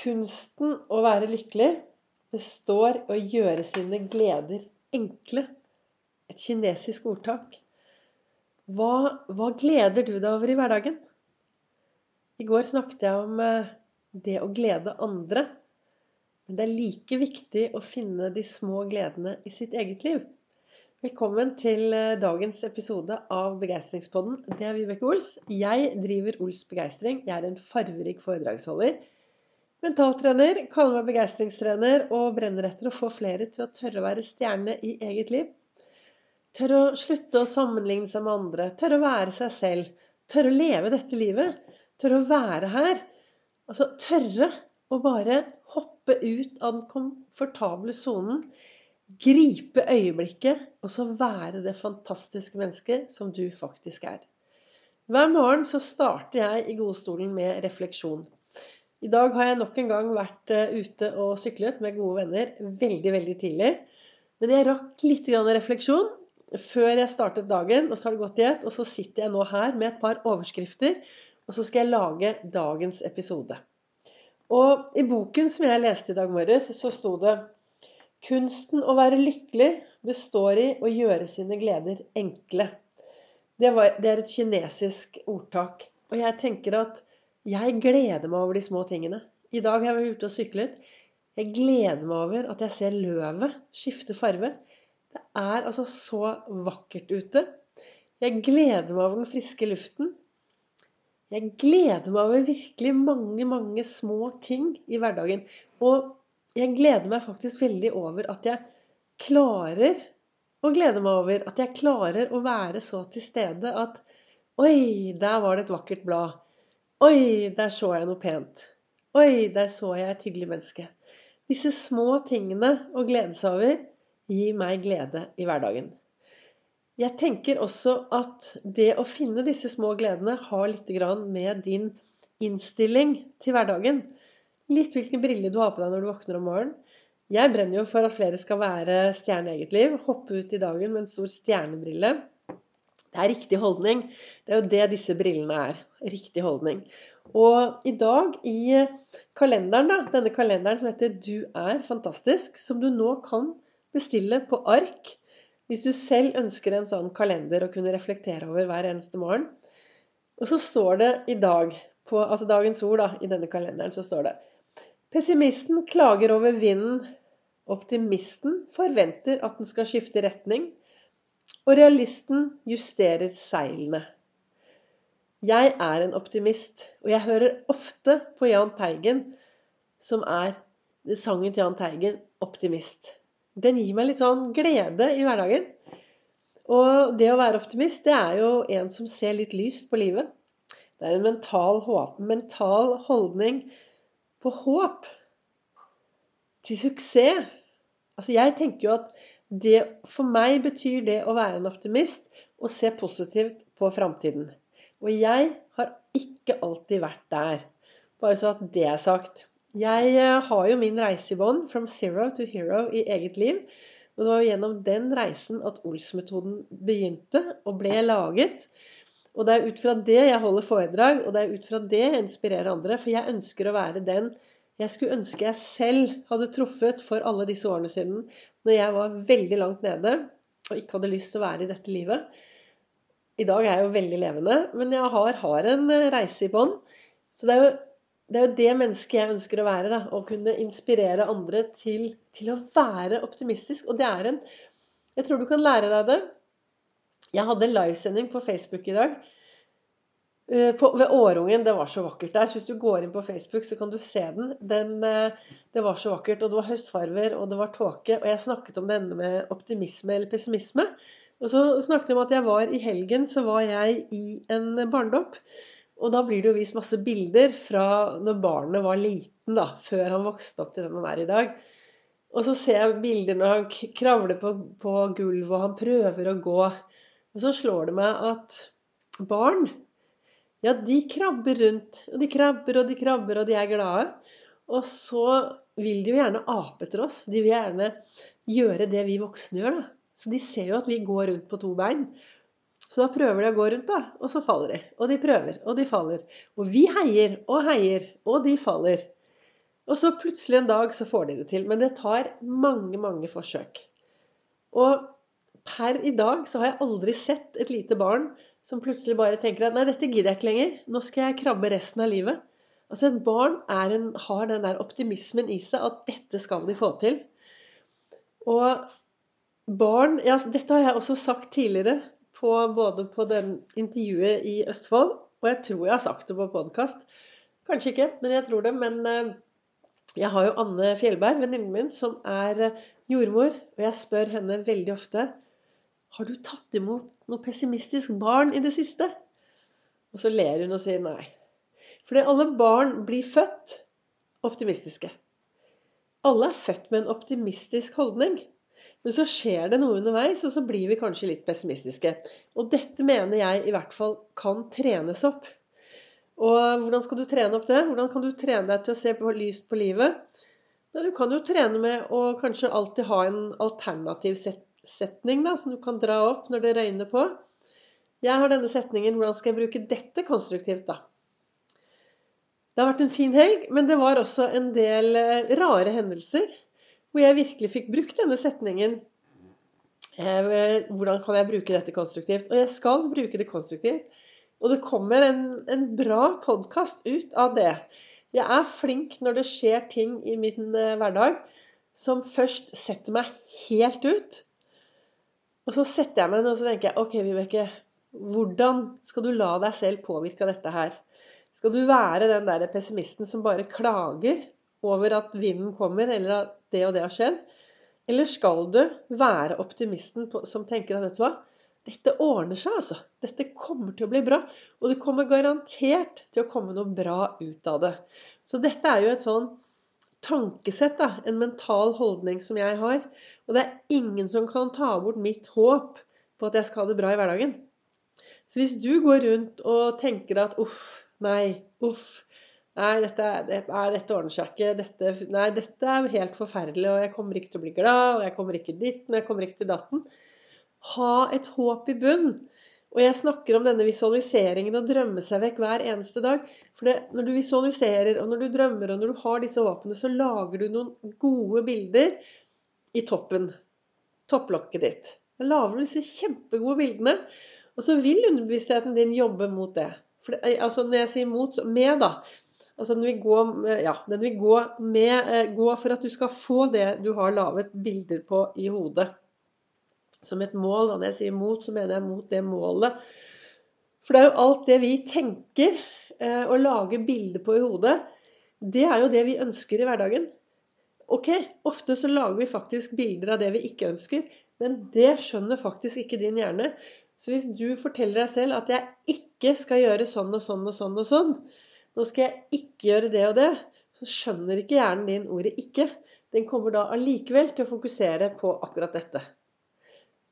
Kunsten å være lykkelig består i å gjøre sine gleder enkle. Et kinesisk ordtak. Hva, hva gleder du deg over i hverdagen? I går snakket jeg om eh, det å glede andre. Men det er like viktig å finne de små gledene i sitt eget liv. Velkommen til eh, dagens episode av Begeistringspodden. Det er Vibeke Ols. Jeg driver Ols Begeistring. Jeg er en farverik foredragsholder Mentaltrener, kaller meg begeistringstrener og brenner etter å få flere til å tørre å være stjerne i eget liv. Tørre å slutte å sammenligne seg med andre. Tørre å være seg selv. Tørre å leve dette livet. Tørre å være her. Altså tørre å bare hoppe ut av den komfortable sonen. Gripe øyeblikket, og så være det fantastiske mennesket som du faktisk er. Hver morgen så starter jeg i godstolen med refleksjon. I dag har jeg nok en gang vært eh, ute og syklet med gode venner veldig, veldig tidlig. Men jeg rakk litt refleksjon før jeg startet dagen, og så har det gått i ett. Og så sitter jeg nå her med et par overskrifter, og så skal jeg lage dagens episode. Og i boken som jeg leste i dag morges, så sto det Kunsten å være lykkelig består i å gjøre sine gleder enkle. Det, var, det er et kinesisk ordtak. Og jeg tenker at jeg gleder meg over de små tingene. I dag har jeg vært ute og syklet. Jeg gleder meg over at jeg ser løvet skifte farve. Det er altså så vakkert ute. Jeg gleder meg over den friske luften. Jeg gleder meg over virkelig mange, mange små ting i hverdagen. Og jeg gleder meg faktisk veldig over at jeg klarer å glede meg over at jeg klarer å være så til stede at Oi, der var det et vakkert blad. Oi, der så jeg noe pent. Oi, der så jeg et hyggelig menneske. Disse små tingene å glede seg over gir meg glede i hverdagen. Jeg tenker også at det å finne disse små gledene har litt med din innstilling til hverdagen. Litt hvilken brille du har på deg når du våkner om morgenen. Jeg brenner jo for at flere skal være stjerne i eget liv. Hoppe ut i dagen med en stor stjernebrille. Det er riktig holdning. Det er jo det disse brillene er. Riktig holdning. Og i dag i kalenderen, da, denne kalenderen som heter 'Du er fantastisk', som du nå kan bestille på ark hvis du selv ønsker en sånn kalender å kunne reflektere over hver eneste morgen. Og så står det i dag, på, altså dagens ord da, i denne kalenderen, så står det Pessimisten klager over vinden. Optimisten forventer at den skal skifte retning. Og realisten justerer seilene. Jeg er en optimist, og jeg hører ofte på Jahn Teigen, som er sangen til Jahn Teigen 'Optimist'. Den gir meg litt sånn glede i hverdagen. Og det å være optimist, det er jo en som ser litt lyst på livet. Det er en mental, mental holdning på håp. Til suksess. Altså, jeg tenker jo at det, for meg betyr det å være en optimist og se positivt på framtiden. Og jeg har ikke alltid vært der. Bare så at det er sagt. Jeg eh, har jo min reise i bånn, from zero to hero, i eget liv. Og det var jo gjennom den reisen at Ols-metoden begynte og ble laget. Og det er ut fra det jeg holder foredrag, og det er ut fra det jeg inspirerer andre. For jeg ønsker å være den jeg skulle ønske jeg selv hadde truffet for alle disse årene siden, når jeg var veldig langt nede og ikke hadde lyst til å være i dette livet. I dag er jeg jo veldig levende, men jeg har, har en eh, reise i bånn. Så det er, jo, det er, jo, det mennesket jeg ønsker å være. Da, å kunne inspirere andre til, til, å være optimistisk. Og det er en Jeg tror du kan lære deg det. Jeg hadde en livesending på Facebook i dag på, ved Årungen. Det var så vakkert der. Så hvis du går inn på Facebook, så kan du se den. den. Eh, det var så vakkert. Og det var høstfarver, og det var tåke. Og jeg snakket om denne med optimisme eller pessimisme. Og så snakket jeg om at jeg var i helgen, så var jeg i en barnedåp. Og da blir det jo vist masse bilder fra når barnet var liten, da. Før han vokste opp til den han er i dag. Og så ser jeg bilder når han kravler på, på gulvet, og han prøver å gå. Og så slår det meg at barn ja, de krabber rundt. Og de krabber og de krabber, og de er glade. Og så vil de jo gjerne ape etter oss. De vil gjerne gjøre det vi voksne gjør. da. Så de ser jo at vi går rundt på to bein. Så da prøver de å gå rundt, da. Og så faller de. Og de prøver, og de faller. Og vi heier og heier, og de faller. Og så plutselig en dag så får de det til. Men det tar mange, mange forsøk. Og per i dag så har jeg aldri sett et lite barn som plutselig bare tenker at nei, dette gidder jeg ikke lenger. Nå skal jeg krabbe resten av livet. Altså Et barn en, har den der optimismen i seg at dette skal de få til. Og barn ja, Dette har jeg også sagt tidligere, på, både på den intervjuet i Østfold, og jeg tror jeg har sagt det på podkast. Kanskje ikke, men jeg tror det. Men eh, jeg har jo Anne Fjellberg, venninnen min, som er eh, jordmor, og jeg spør henne veldig ofte har du tatt imot noe pessimistisk barn i det siste? Og så ler hun og sier nei. Fordi alle barn blir født optimistiske. Alle er født med en optimistisk holdning. Men så skjer det noe underveis, og så blir vi kanskje litt pessimistiske. Og dette mener jeg i hvert fall kan trenes opp. Og hvordan skal du trene opp det? Hvordan kan du trene deg til å se på lyst på livet? Du kan jo trene med å kanskje alltid ha en alternativ setning da, som du kan dra opp når det røyner på. Jeg har denne setningen 'Hvordan skal jeg bruke dette konstruktivt', da? Det har vært en fin helg, men det var også en del eh, rare hendelser hvor jeg virkelig fikk brukt denne setningen. Eh, hvordan kan jeg bruke dette konstruktivt? Og jeg skal bruke det konstruktivt. Og det kommer en, en bra podkast ut av det. Jeg er flink når det skjer ting i min eh, hverdag som først setter meg helt ut. Og så setter jeg meg ned og så tenker jeg, OK, Vibeke, hvordan skal du la deg selv påvirke av dette her? Skal du være den der pessimisten som bare klager over at vinden kommer, eller at det og det har skjedd? Eller skal du være optimisten som tenker at vet du hva, dette ordner seg, altså. Dette kommer til å bli bra. Og det kommer garantert til å komme noe bra ut av det. Så dette er jo et sånn tankesett, da. En mental holdning som jeg har. Og det er ingen som kan ta bort mitt håp på at jeg skal ha det bra i hverdagen. Så hvis du går rundt og tenker at uff, nei, uff Nei, dette, nei, dette ordner seg ikke. Dette, nei, dette er helt forferdelig, og jeg kommer ikke til å bli glad, og jeg kommer ikke dit, men jeg kommer ikke til datten. Ha et håp i bunn. Og jeg snakker om denne visualiseringen og drømme seg vekk hver eneste dag. For det, når du visualiserer, og når du drømmer, og når du har disse håpene, så lager du noen gode bilder i toppen. Topplokket ditt. Da lager du disse kjempegode bildene. Og så vil underbevisstheten din jobbe mot det. det altså når jeg sier mot, med, da. Altså den vil gå, ja, den vil gå med eh, Gå for at du skal få det du har laget bilder på i hodet som et mål. Når jeg sier mot, så mener jeg mot det målet. For det er jo alt det vi tenker eh, og lager bilder på i hodet, det er jo det vi ønsker i hverdagen. Ok, ofte så lager vi faktisk bilder av det vi ikke ønsker, men det skjønner faktisk ikke din hjerne. Så hvis du forteller deg selv at 'jeg ikke skal gjøre sånn og sånn og sånn og sånn', nå skal jeg ikke gjøre det og det, så skjønner ikke hjernen din ordet 'ikke'. Den kommer da allikevel til å fokusere på akkurat dette.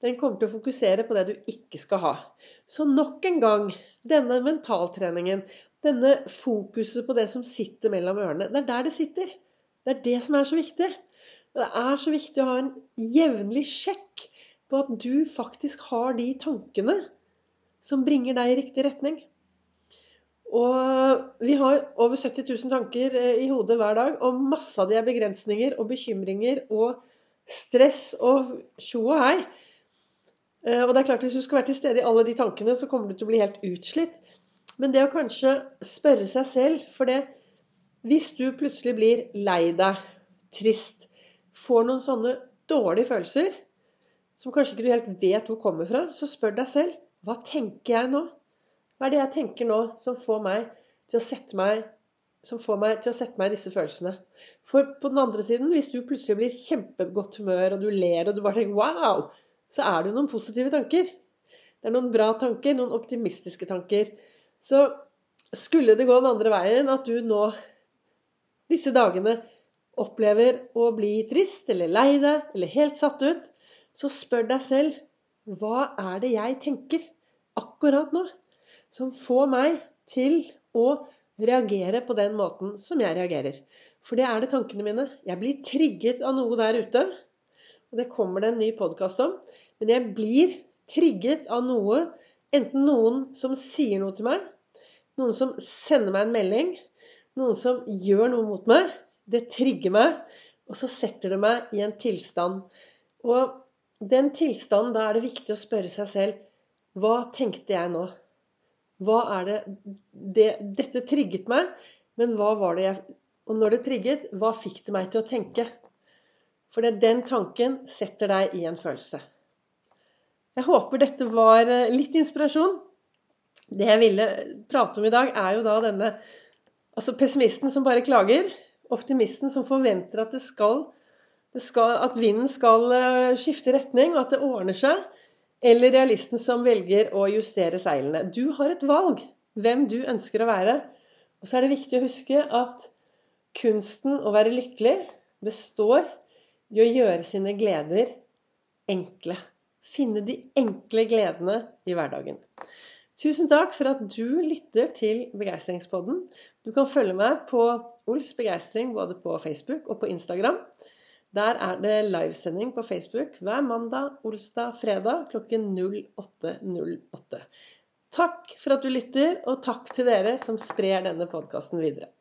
Den kommer til å fokusere på det du ikke skal ha. Så nok en gang, denne mentaltreningen, denne fokuset på det som sitter mellom ørene, det er der det sitter. Det er det som er så viktig. Det er så viktig å ha en jevnlig sjekk på at du faktisk har de tankene som bringer deg i riktig retning. Og vi har over 70 000 tanker eh, i hodet hver dag, og masse av de er begrensninger og bekymringer og stress og tjo og hei. Eh, og det er klart Hvis du skal være til stede i alle de tankene, så kommer du til å bli helt utslitt. Men det å kanskje spørre seg selv For det Hvis du plutselig blir lei deg, trist, får noen sånne dårlige følelser som kanskje ikke du helt vet hvor kommer fra, så spør deg selv hva tenker jeg nå? Hva er det jeg tenker nå som får meg til å sette meg som får meg til å sette meg i disse følelsene. For på den andre siden, hvis du plutselig blir i kjempegodt humør, og du ler, og du bare tenker 'wow', så er det jo noen positive tanker. Det er noen bra tanker, noen optimistiske tanker. Så skulle det gå den andre veien, at du nå disse dagene opplever å bli trist eller lei deg eller helt satt ut, så spør deg selv hva er det jeg tenker akkurat nå som får meg til å reagere på den måten som jeg reagerer? For det er det tankene mine. Jeg blir trigget av noe der ute og det kommer det en ny podkast om. Men jeg blir trigget av noe, enten noen som sier noe til meg, noen som sender meg en melding, noen som gjør noe mot meg. det trigger meg, og så setter det meg i en tilstand. Og den tilstanden, da er det viktig å spørre seg selv Hva tenkte jeg nå? Hva er det, det Dette trigget meg, men hva var det jeg Og når det trigget, hva fikk det meg til å tenke? For det, den tanken setter deg i en følelse. Jeg håper dette var eh, litt inspirasjon. Det jeg ville prate om i dag, er jo da denne Altså pessimisten som bare klager. Optimisten som forventer at skal, skal At vinden skal eh, skifte retning, og at det ordner seg. Eller realisten som velger å justere seilene. Du har et valg hvem du ønsker å være. Og så er det viktig å huske at kunsten å være lykkelig består i å gjøre sine gleder enkle. Finne de enkle gledene i hverdagen. Tusen takk for at du lytter til Begeistringspodden. Du kan følge meg på Ols begeistring både på Facebook og på Instagram. Der er det livesending på Facebook hver mandag, olsdag, fredag klokken 08.08. Takk for at du lytter, og takk til dere som sprer denne podkasten videre.